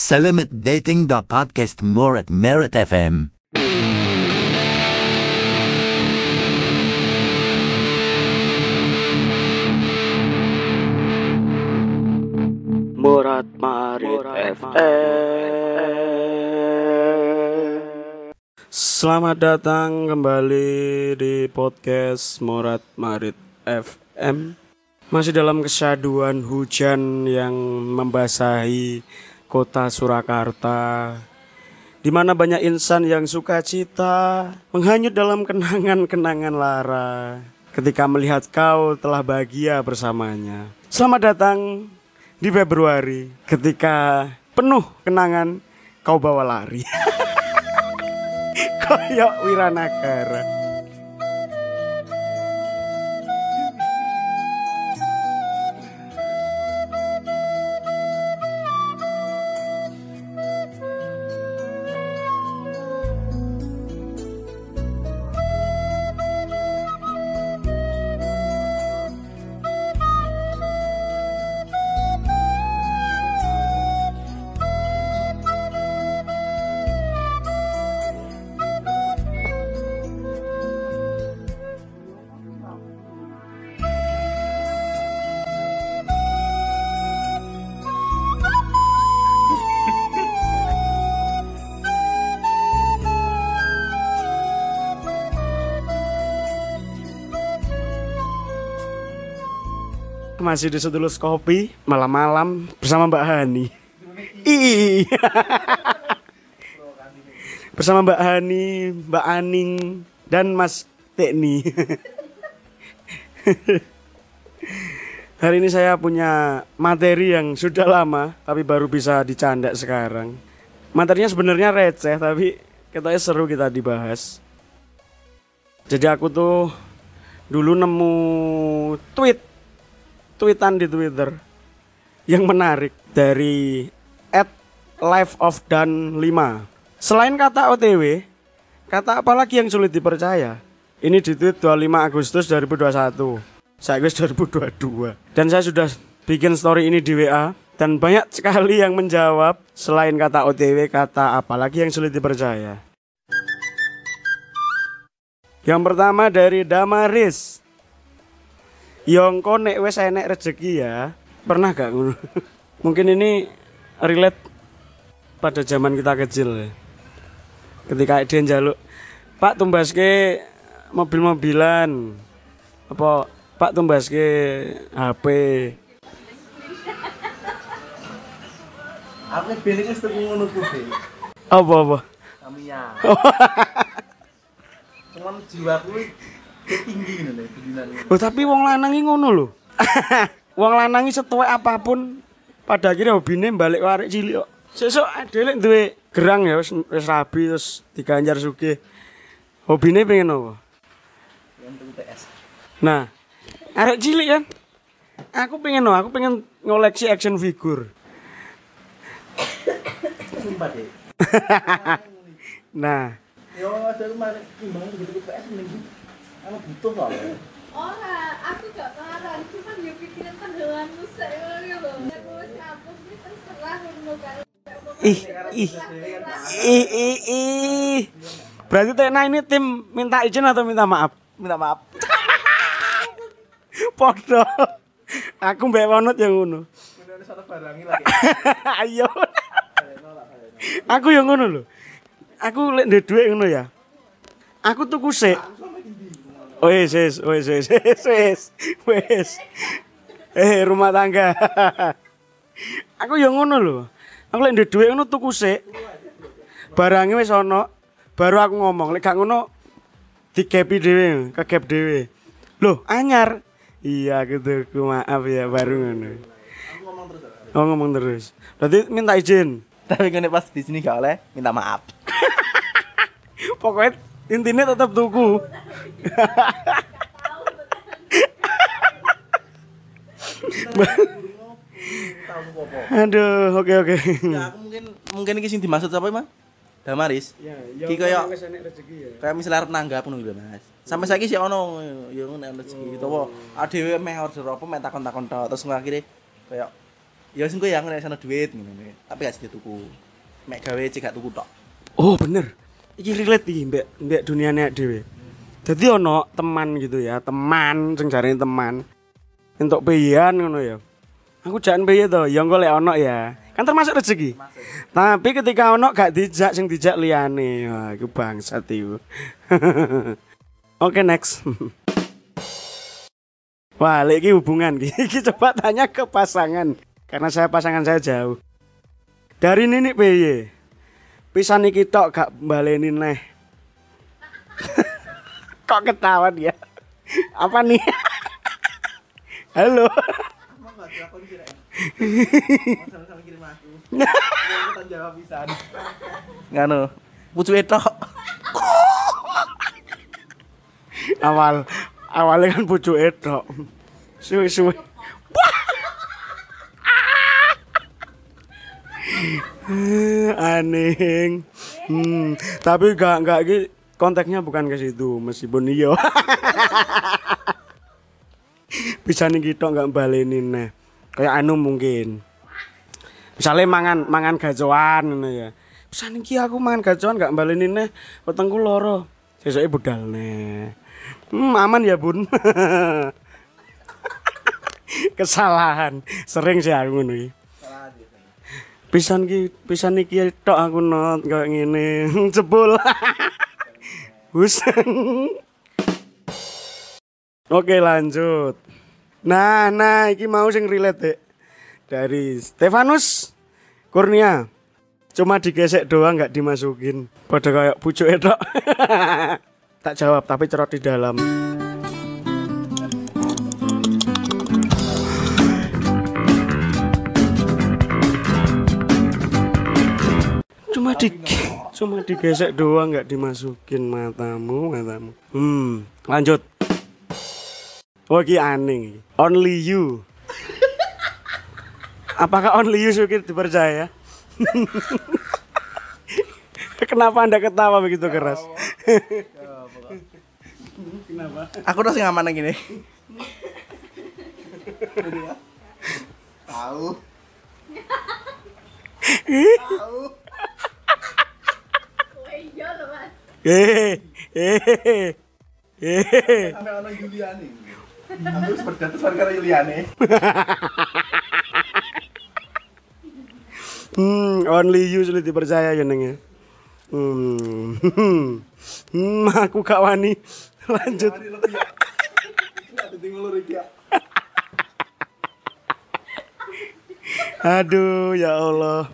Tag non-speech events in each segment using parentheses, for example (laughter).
Selamat dating the podcast more at Merit FM. Murat Marit FM. Selamat datang kembali di podcast Murat Marit FM. Masih dalam kesyaduan hujan yang membasahi kota Surakarta di mana banyak insan yang suka cita menghanyut dalam kenangan-kenangan lara ketika melihat kau telah bahagia bersamanya. Selamat datang di Februari ketika penuh kenangan kau bawa lari. (laughs) Koyok Wiranagara. Masih di Sedulus Kopi malam-malam bersama Mbak Hani. Ih. (laughs) bersama Mbak Hani, Mbak Aning dan Mas Tekni. (laughs) Hari ini saya punya materi yang sudah lama tapi baru bisa dicanda sekarang. Materinya sebenarnya receh tapi katanya seru kita dibahas. Jadi aku tuh dulu nemu tweet tweetan di Twitter yang menarik dari at life of dan 5. Selain kata OTW, kata apa lagi yang sulit dipercaya? Ini di tweet 25 Agustus 2021. Saya guys 2022. Dan saya sudah bikin story ini di WA dan banyak sekali yang menjawab selain kata OTW, kata apa lagi yang sulit dipercaya. Yang pertama dari Damaris. Yongko nek wes enek rezeki ya. Pernah gak ngono? (laughs) Mungkin ini relate pada zaman kita kecil ya. Ketika dia jaluk, Pak tumbaske mobil-mobilan. Apa Pak tumbaske HP. Aku beli wis tuku ngono kuwi. Apa apa? Tamiya. (laughs) Cuman jiwaku tinggi ngono lho. Oh tapi wong lanang iki ngono lho. (laughs) wong lanang iki setuwek apa pun pada akhirnya hobine balik warik cilik kok. Sesuk dhewe duwe gerang ya wis wis rabi terus diganjar sugih. Hobine pengen apa? Nah, arek cilik kan. Aku pengen no, aku pengen ngoleksi action figure. Sumpah deh. (laughs) Nah, Yo ada kemarin timbang gitu PS mending. Aku butuh soalnya. Ora, aku gak marah, cuman ya pikiran tanggalanmu saya lho. Aku wis ngapus iki terserah ngono karo. ih ih ih ih ih. Berarti Tena ini tim minta izin atau minta maaf? Minta maaf. Podo. Aku mbak Wonot yang ngono. Ayo. Aku yang ngono lho. Aku lek ndek dhuwit ngono ya. Aku tuku sik. Wes, wes, wes, wes, wes, wes. Eh, rumah tangga. Aku yang ngono lho. Aku lek dhuwit ngono tuku sik. Barangnya wis ono, baru aku ngomong. Lek gak ngono dikepi dhewe, kegep dhewe. Loh, anyar. Iya gitu, ku maaf ya baru ngono. Oh ngomong terus. Berarti minta izin. Tapi kene pas di sini gak oleh minta maaf. Pokoknya intinya tetap tuku. Aduh, oke oke. Ya mungkin mungkin iki sing dimaksud apa, Mas? Damaris. Ya, Ki koyo ya. kayak misalnya arep nanggap ngono lho, Mas. Sampai saiki sih ono ya ngono rezeki. Utawa adewe meh order apa meh takon-takon tok terus akhire kayak Ya wis engko ya nek sana duit. Tapi gak tuku. Mek gawe cek gak tuku tok. Oh bener. Iki relate iki mbak mbak duniane dhewe. Jadi ono teman gitu ya, teman sing jarene teman. Entuk peyan ngono ya. Aku jangan piye to, ya engko lek ono ya. Kan termasuk rezeki. Tapi ketika ono gak dijak sing dijak liyane. Wah, iku bangsat iku. (laughs) Oke, next. (laughs) Wah, lek iki hubungan (laughs) iki coba tanya ke pasangan karena saya pasangan saya jauh. Dari Ninik piye? Pisan iki tok gak baleni neh. (laughs) Kok ketawa dia? Apa nih? (laughs) Halo. Emang gak dilakoni kira. Sama-sama kirim aku. Aku tak jawab pisan. Nganu. Pucuke tok. (laughs) Awal awalnya kan pucuk tok. Suwe-suwe. Eh, (laughs) Aneh. Hmm, tapi gak gak iki konteksnya bukan ke situ meskipun iya. (laughs) Bisa nih kita nggak balenin nah. Kayak anu mungkin. Misalnya mangan mangan gacoan ngono ya. Bisa nih aku mangan gacoan nggak balenin nah. Wetengku loro. Sesuai budal nih. Hmm, aman ya bun. (laughs) Kesalahan. Sering sih aku iki. Pisan ki pisan iki tok aku not kayak ngene (laughs) jebul (laughs) Hus. Oke lanjut. Nah, nah iki mau sing relate Dek. dari Stefanus Kurnia. Cuma digesek doang nggak dimasukin. Pada kayak pucuk tok. (laughs) tak jawab tapi cerot di dalam. Di cuma digesek doang nggak dimasukin matamu matamu hmm lanjut oh iki aneh iki. only you apakah only you suka dipercaya (laughs) kenapa anda ketawa begitu keras (laughs) Aku udah aman yang gini. Tahu. Tahu. Iya loh mas. eh eh eh Sampai orang Juliani. Aku seperti itu gara Juliani. Hmm, only you sulit dipercaya ya neng ya. Hmm, hmm, aku gak wani. Lanjut. Ada tinggal lu ya. Aduh, ya Allah.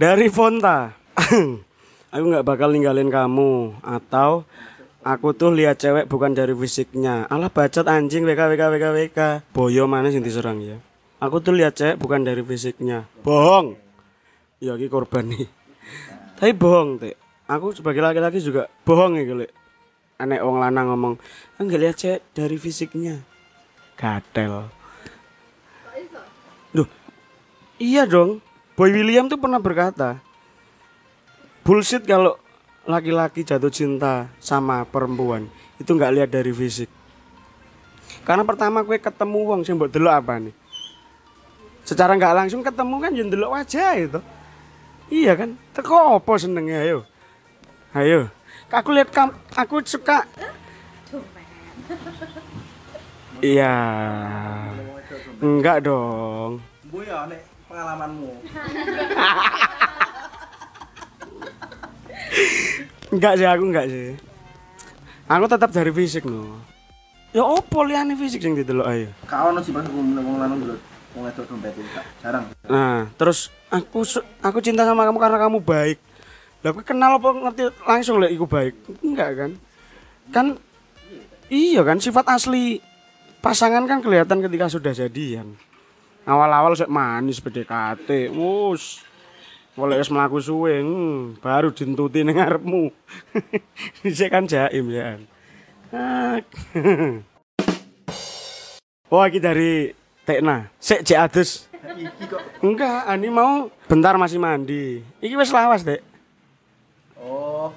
Dari Fonta. Aku nggak bakal ninggalin kamu atau aku tuh lihat cewek bukan dari fisiknya. Alah bacot anjing WK WK WK WK. Boyo mana sing diserang ya. Aku tuh lihat cewek bukan dari fisiknya. Bohong. Ya iki korban nih. Tapi bohong, Teh. Aku sebagai laki-laki juga bohong ya, Lek. Anek wong lanang ngomong, "Enggak lihat cewek dari fisiknya." Gatel. Duh, iya dong. Boy William tuh pernah berkata, bullshit kalau laki-laki jatuh cinta sama perempuan itu nggak lihat dari fisik. Karena pertama gue ketemu wong sing mbok delok apa nih? Secara nggak langsung ketemu kan yang delok wajah itu. Iya kan? Teko apa senengnya ayo. Ayo. Aku lihat kam aku suka Iya. Enggak dong. Bu ya nek pengalamanmu. (laughs) Enggak sih aku enggak sih. Aku tetap dari fisik no. Ya opo liane fisik sing didelok ayo. Kau ono sih pas wong lanang dulu. Wong wedok dompet jarang. Nah, terus aku aku cinta sama kamu karena kamu baik. Lah aku kenal apa ngerti langsung lek iku baik? Enggak kan? Kan iya kan sifat asli pasangan kan kelihatan ketika sudah jadian. Awal-awal sik manis PDKT, mus. Boleh wis mlaku suwe, hmm, baru dintuti ning ngarepmu. (laughs) Dhisik kan jaim ya. Wah, (laughs) iki dari Tekna. Sik cek adus. Enggak, ani mau bentar masih mandi. Iki wis lawas, Dek. Oh,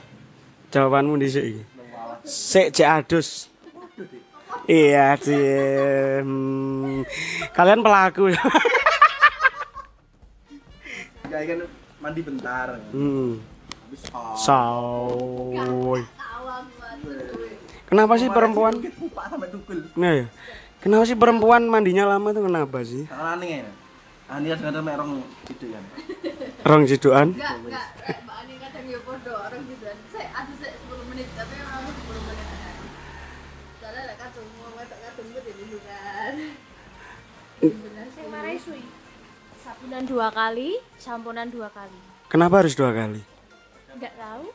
Jawabanmu dhisik iki. Sik cek adus. Iya sih. Hmm. Kalian pelaku. Ya kan mandi bentar. hmm. Habis. Kenapa sih perempuan? Nah ya. Kenapa sih perempuan mandinya lama itu kenapa sih? Tangan aneh ya. Ani ada ada merong gitu kan. Rong jiduan. Enggak, enggak. Eh, Mbak Ani kadang ya podo orang. Saya ada saya 10 menit tapi memang 10 menit. Soalnya lek kadung mau wetok kadung gue dulu. Sing marai suwi. Sabunan dua kali, samponan dua kali. Kenapa harus dua kali? Enggak tahu.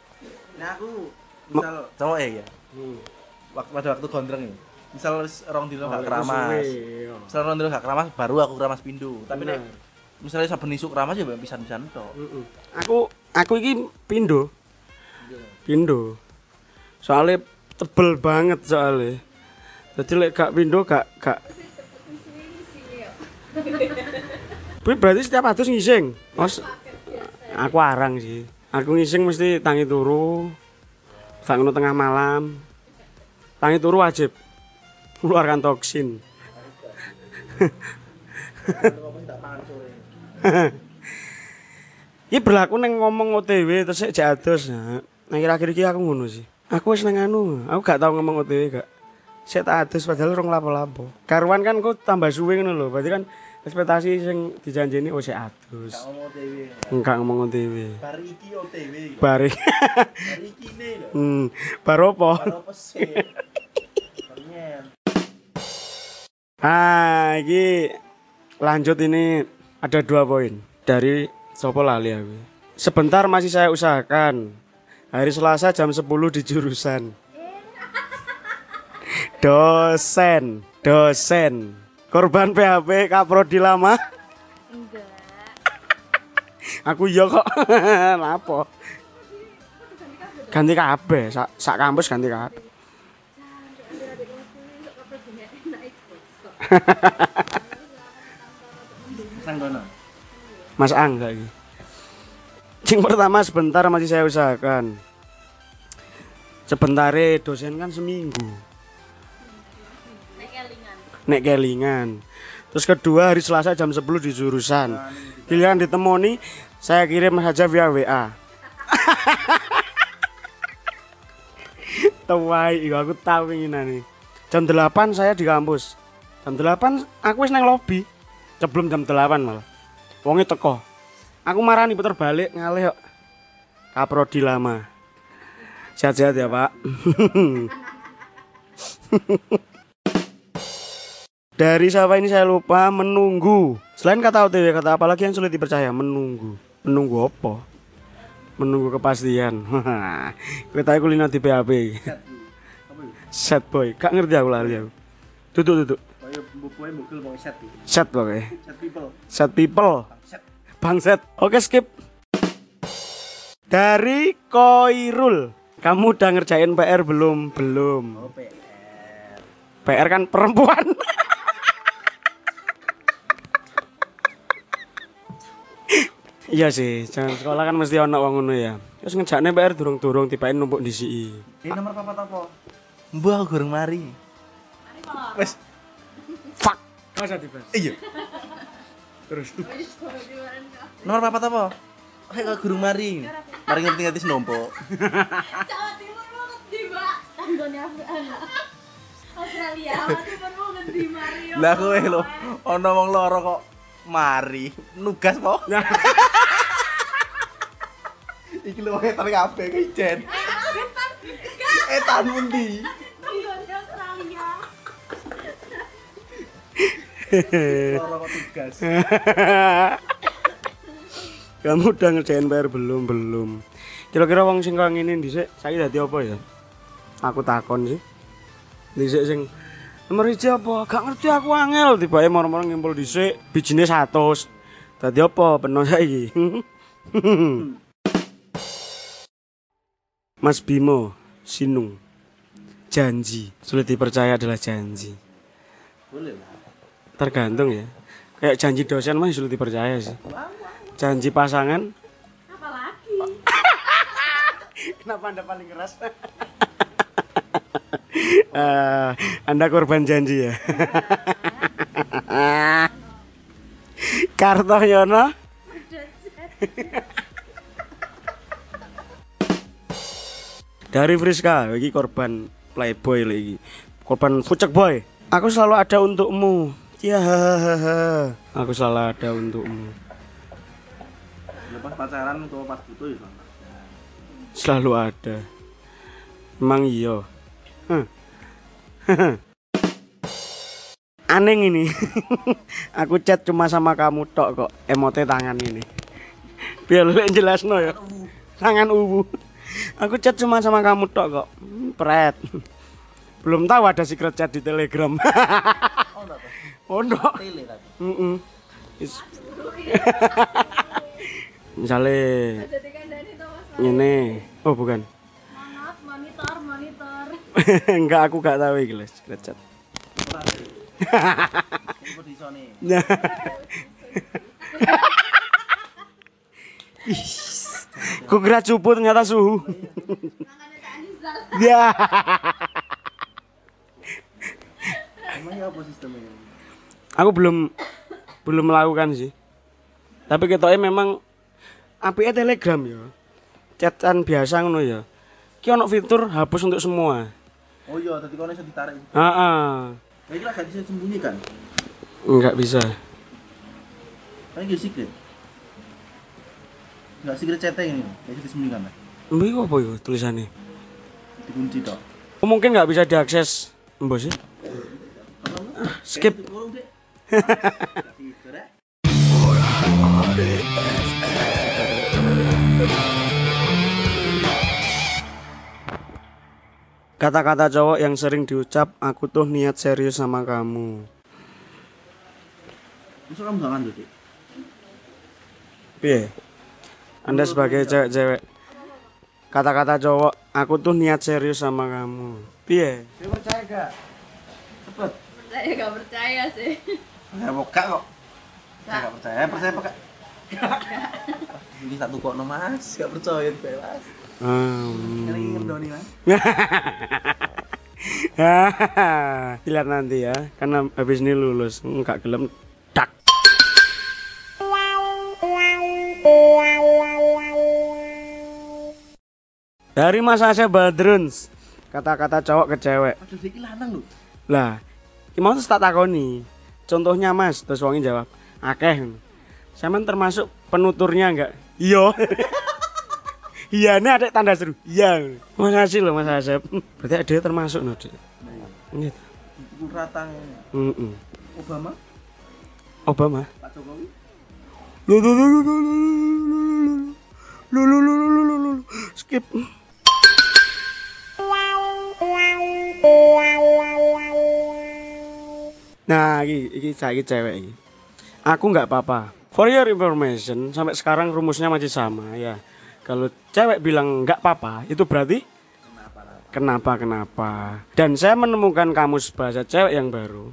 Nah aku misal cowok ya ya. Waktu pada waktu gondrong ya. Misal rong dino gak keramas. Misal rong dino gak keramas baru aku keramas pindu. Tapi nek misalnya saben isuk keramas ya pisan-pisan tok. Aku aku iki pindo. Pindo. Soalnya tebel banget soalnya. Jadi lek gak pindo gak gak Kuwi berarti setiap adus ngising. Os aku arang sih. Aku ngising mesti tangi turu. Sak tengah malam. Tangi turu wajib. Keluarkan toksin. Iki berlaku neng ngomong OTW terus jak adus. Nah, akhir-akhir iki aku ngono sih. Aku wis neng anu, aku gak tau ngomong OTW gak. Sik tak adus padahal rong lapo-lapo. Karuan kan kok tambah suwe ngono lho. Berarti kan ekspektasi sing dijanjeni oh sik adus. Ngomong OTW. Enggak ngomong OTW. Bar iki OTW. Bari. Bar iki ne lho. (laughs) hmm, baru apa? Bar apa sih? Ah, iki lanjut ini ada dua poin dari Sopo lali aku. Sebentar masih saya usahakan. Hari Selasa jam 10 di jurusan. (laughs) Dosen, dosen. Korban PHP Kaprodi lama. Enggak. Aku iya kok. (laughs) Lapo? Ganti kabeh, sak, sak kampus ganti kabeh. (laughs) Mas Ang lagi. Yang pertama sebentar masih saya usahakan. Sebentar dosen kan seminggu. Nek kelingan. Terus kedua hari Selasa jam 10 di jurusan. Giliran ditemoni saya kirim saja via WA. (laughs) Tuwai, iya, aku tahu ini nih. Jam 8 saya di kampus. Jam 8 aku wis nang lobby. Sebelum jam 8 malah. Wonge teko. Aku marani puter balik ngalih kok. Kaprodi lama. Sehat-sehat ya, Pak. (laughs) Dari siapa ini saya lupa menunggu. Selain kata OTW, kata apa lagi yang sulit dipercaya? Menunggu. Menunggu apa? Menunggu kepastian. (laughs) Kita kulino di PHP. Set boy, gak ngerti aku lali aku. Duduk duduk. Set iki. Set pokoknya. Set people. Set people. Bangset. Oke skip. Dari Koirul. Kamu udah ngerjain PR belum? Belum. Oh, PR. PR kan perempuan. (laughs) iya sih, jangan sekolah kan mesti ono wong ngono ya. Terus ngejakne PR durung-durung tibain numpuk di sini. Ini nomor papat apa? Mbah aku goreng mari. Wes. Fuck. Kau usah dibahas. Iya. Terus Nomor papat apa? Kayak aku goreng mari. Mari ngerti-ngerti senompo. (laughs) Jawa Timur mau ngendi, Mbak? Tanggone. Australia. Jawa Timur mau ngendi, Mario? Lah kowe lho, ana wong loro kok mari nugas po. (laughs) Iki lho etan kabeh ke ijen. Etan mundi. Tanggone Australia. Tugas. (laughs) Kamu udah ngerjain PR belum? Belum. Kira-kira wong sing kok ngene dhisik saiki dadi apa ya? Aku takon sih. Dhisik sing nomor hiji apa? Gak ngerti aku angel tibae moro-moro ngimpul dhisik bijine 100. Dadi apa peno saiki? (laughs) Mas Bimo Sinung janji sulit dipercaya adalah janji Boleh lah. tergantung ya kayak janji dosen mah sulit dipercaya sih janji pasangan Apalagi? (laughs) kenapa anda paling keras (laughs) Eh, anda korban janji ya. (laughs) Kartoyono. Dari Friska, lagi korban playboy lagi. Korban fucek boy. Aku selalu ada untukmu. Ya, aku selalu ada untukmu. Lepas pacaran atau pas butuh ya. Selalu ada. Emang iya. Hah. (laughs) Aneh ini. (laughs) aku chat cuma sama kamu tok kok emote tangan ini. Biar lu yang jelas no ya. Tangan ubu. Aku chat cuma sama kamu tok kok. Pret. Belum tahu ada secret chat di Telegram. Oh enggak oh no. Tele tapi. Mm-mm. Is- (laughs) Misalnya ini. Oh bukan. Monitor, monitor. (laughs) Enggak aku gak tahu iki, Les. Secret chat. (laughs) Ku kira cupu ternyata suhu. Ya. Emangnya apa sistemnya? Aku belum belum melakukan sih. Tapi ketoknya memang apike Telegram ya. Chatan biasa ngono ya. Ki ono fitur hapus untuk semua. Oh iya, tadi kau bisa ditarik. Heeh. Lah gak bisa sembunyikan. Enggak bisa. Itu secret. Enggak secret chatting ini, gak bisa disembunyikan lah. Mbak iku apa iku tulisannya? Dikunci tok. Oh, mungkin nggak bisa diakses. Mbok sih. Skip. Kata-kata cowok yang sering diucap, aku tuh niat serius sama kamu. Masa kamu gak ngandut? Piye? Anda sebagai cewek-cewek. Kata-kata cowok, aku tuh niat serius sama kamu. Piye? Saya percaya gak? Cepet. Percaya gak percaya sih. Saya buka kok. Saya gak percaya, percaya apa gak? Ini satu kok no mas, gak percaya gue mas. Hmm. Ini ngendoni mas. (laughs) Lihat nanti ya, karena habis ini lulus, enggak gelem Dari masa saya Badruns, kata-kata cowok ke cewek. Aduh, dia lanang lho. Lah, terus tak takoni? Contohnya Mas, terus wongi jawab, akeh. Sampean termasuk penuturnya enggak? Iya. Iya, ini ada tanda seru. Iya. Makasih loh Mas Asep. Berarti ada termasuk no, Dik. Gitu. Pukul ratang Mm-mm. Obama, Obama. Pak Jokowi. Lu lu lu lu lu lu lu lu lu lu lu lu lu skip. Nah, iki iki cewek iki. Aku nggak apa-apa. For your information, sampai sekarang rumusnya masih sama ya. Kalau cewek bilang nggak apa-apa, itu berarti kenapa kenapa. Dan saya menemukan kamus bahasa cewek yang baru.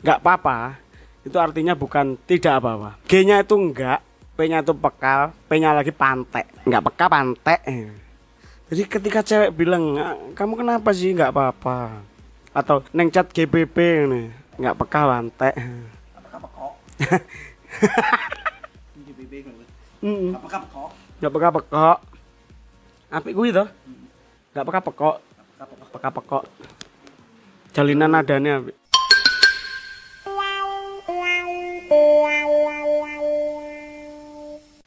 Nggak apa-apa, itu artinya bukan tidak apa-apa. G-nya itu enggak, P-nya itu peka, P-nya lagi pantek. Enggak peka, pantek. Jadi ketika cewek bilang, "Ah, kamu kenapa sih nggak apa-apa? Atau neng chat GBP nih, nggak peka, pantek. Apakah pekok? Ini BB kan. Mm-mm. Apakah pekok? Nggak peka pekok. Apik kuwi to? Nggak peka pekok, pekok? peka pekok. Jalinan nadanya apik.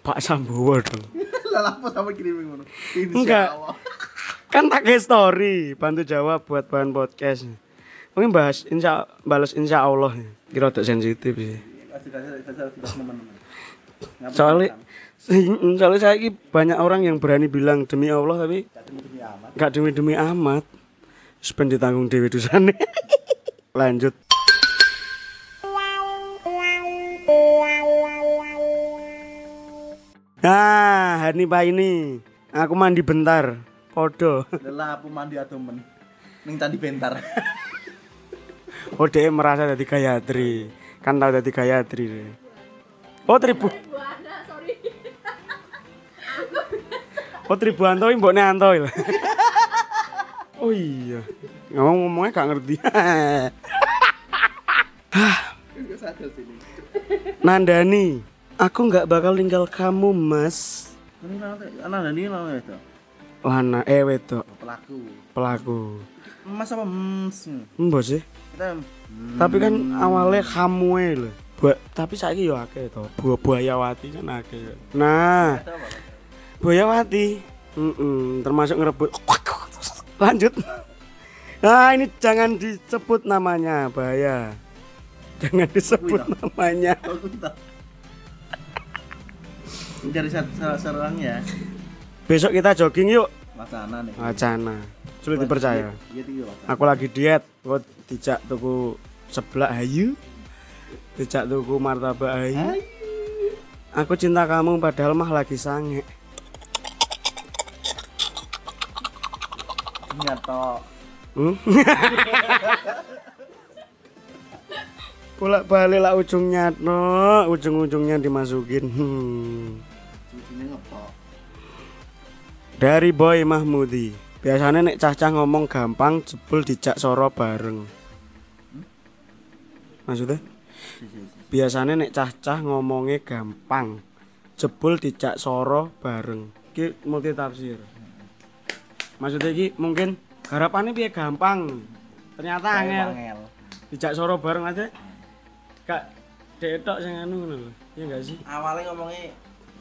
Pak Sambowo dong. (laughs) Lah apa sama kirimin ngono? Enggak. Kan tak story bantu jawab buat bahan podcast mungkin bahas insya balas insya Allah kira rada sensitif sih soalnya soalnya saya ini banyak orang yang berani bilang demi Allah tapi Gak demi demi amat. nggak demi demi amat Sepen ditanggung dewi dosane (laughs) lanjut Nah, hari Pak ini aku mandi bentar. Podo. Lelah aku mandi atau men. Ning tadi bentar. (laughs) Oh dia merasa jadi Gayatri Kan tahu jadi Gayatri. Oh Tribu. Oh Tribuanto ini mboknya Anto ya? (laughs) Oh iya ngomong ngomongnya gak ngerti (laughs) Nandani aku nggak bakal tinggal kamu mas ini lama itu. Lana eh wedok Pelaku. pelaku Mas apa mas? Mbok sih Kita tapi kan awalnya kamu e lho. Buat, tapi saya yo akeh to. Buah buayawati kan akeh nah buayawati. Mm-mm, termasuk ngerebut lanjut. Nah ini jangan disebut namanya bahaya. Jangan disebut namanya. Dari sarang ya. besok kita jogging yuk. Wacana nih. wacana. Sulit dipercaya. Iya tinggi wacana. aku lagi diet. Kok dijak tuku seblak hayu. Dijak tuku martabak hayu. Aku cinta kamu padahal mah lagi sange Nyato. hmm? (laughs) bolak balik lah ujungnya no. Ujung ujungnya dimasukin. Hmm. Dari boy Mahmudi biasanya nek cah-cah ngomong gampang jebul dijak soro bareng. Maksudnya? Biasanya nek cah-cah ngomongnya gampang jebul dijak soro bareng. Ki multi tafsir maksudnya ki mungkin harapannya piye gampang? Ternyata Angel. dijak soro bareng aja. Kak detok sing anu ngono lho. Iya enggak sih? Awalnya ngomongnya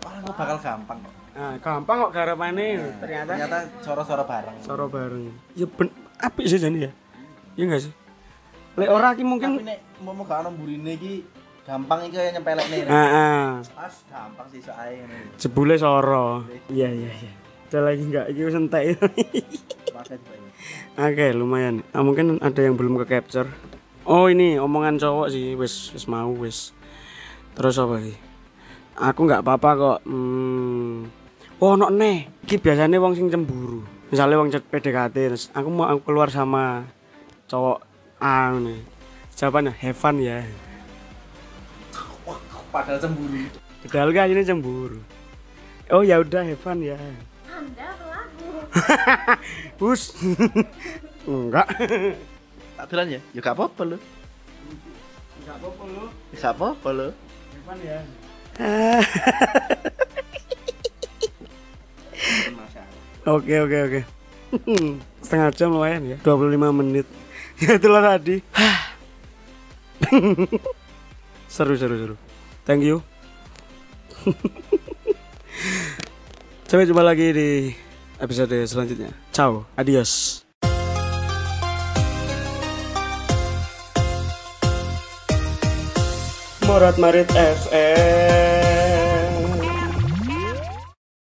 wah aku bakal gampang kok. nah gampang kok harapannya ternyata Ternyata soro-soro bareng. soro bareng ya ben apik sih jane ya iya enggak sih lek ora ki Tapi mungkin nek mau mau gak ono burine iki gampang iki kayak nyempelek nih. heeh Pas gampang sih soalnya ini. jebule soro iya iya iya ada lagi enggak iki wis entek. Oke, lumayan. Ah, mungkin ada yang belum ke capture. Oh, ini omongan cowok sih, wis wis mau wis. Terus apa sih? Aku nggak apa-apa kok. Hmm. Oh, ono nih. Ki biasanya wong sing cemburu. Misalnya wong PDKT, terus aku mau aku keluar sama cowok A nih. Jawabannya have fun ya. Padahal cemburu. Padahal kan ini cemburu. Oh ya udah have fun ya. Anda pelaku. (laughs) Bus. (laughs) Enggak. Tak ya? Ya gak apa-apa lo. Enggak apa-apa. Ya gak apa-apa lo. Have fun ya. (laughs) Oke oke oke. (laughs) Setengah jam lumayan ya. 25 menit. (laughs) Ya itulah tadi. seru seru seru. Thank you. Sampai jumpa lagi di episode selanjutnya. Ciao, adios. Morat Marit FM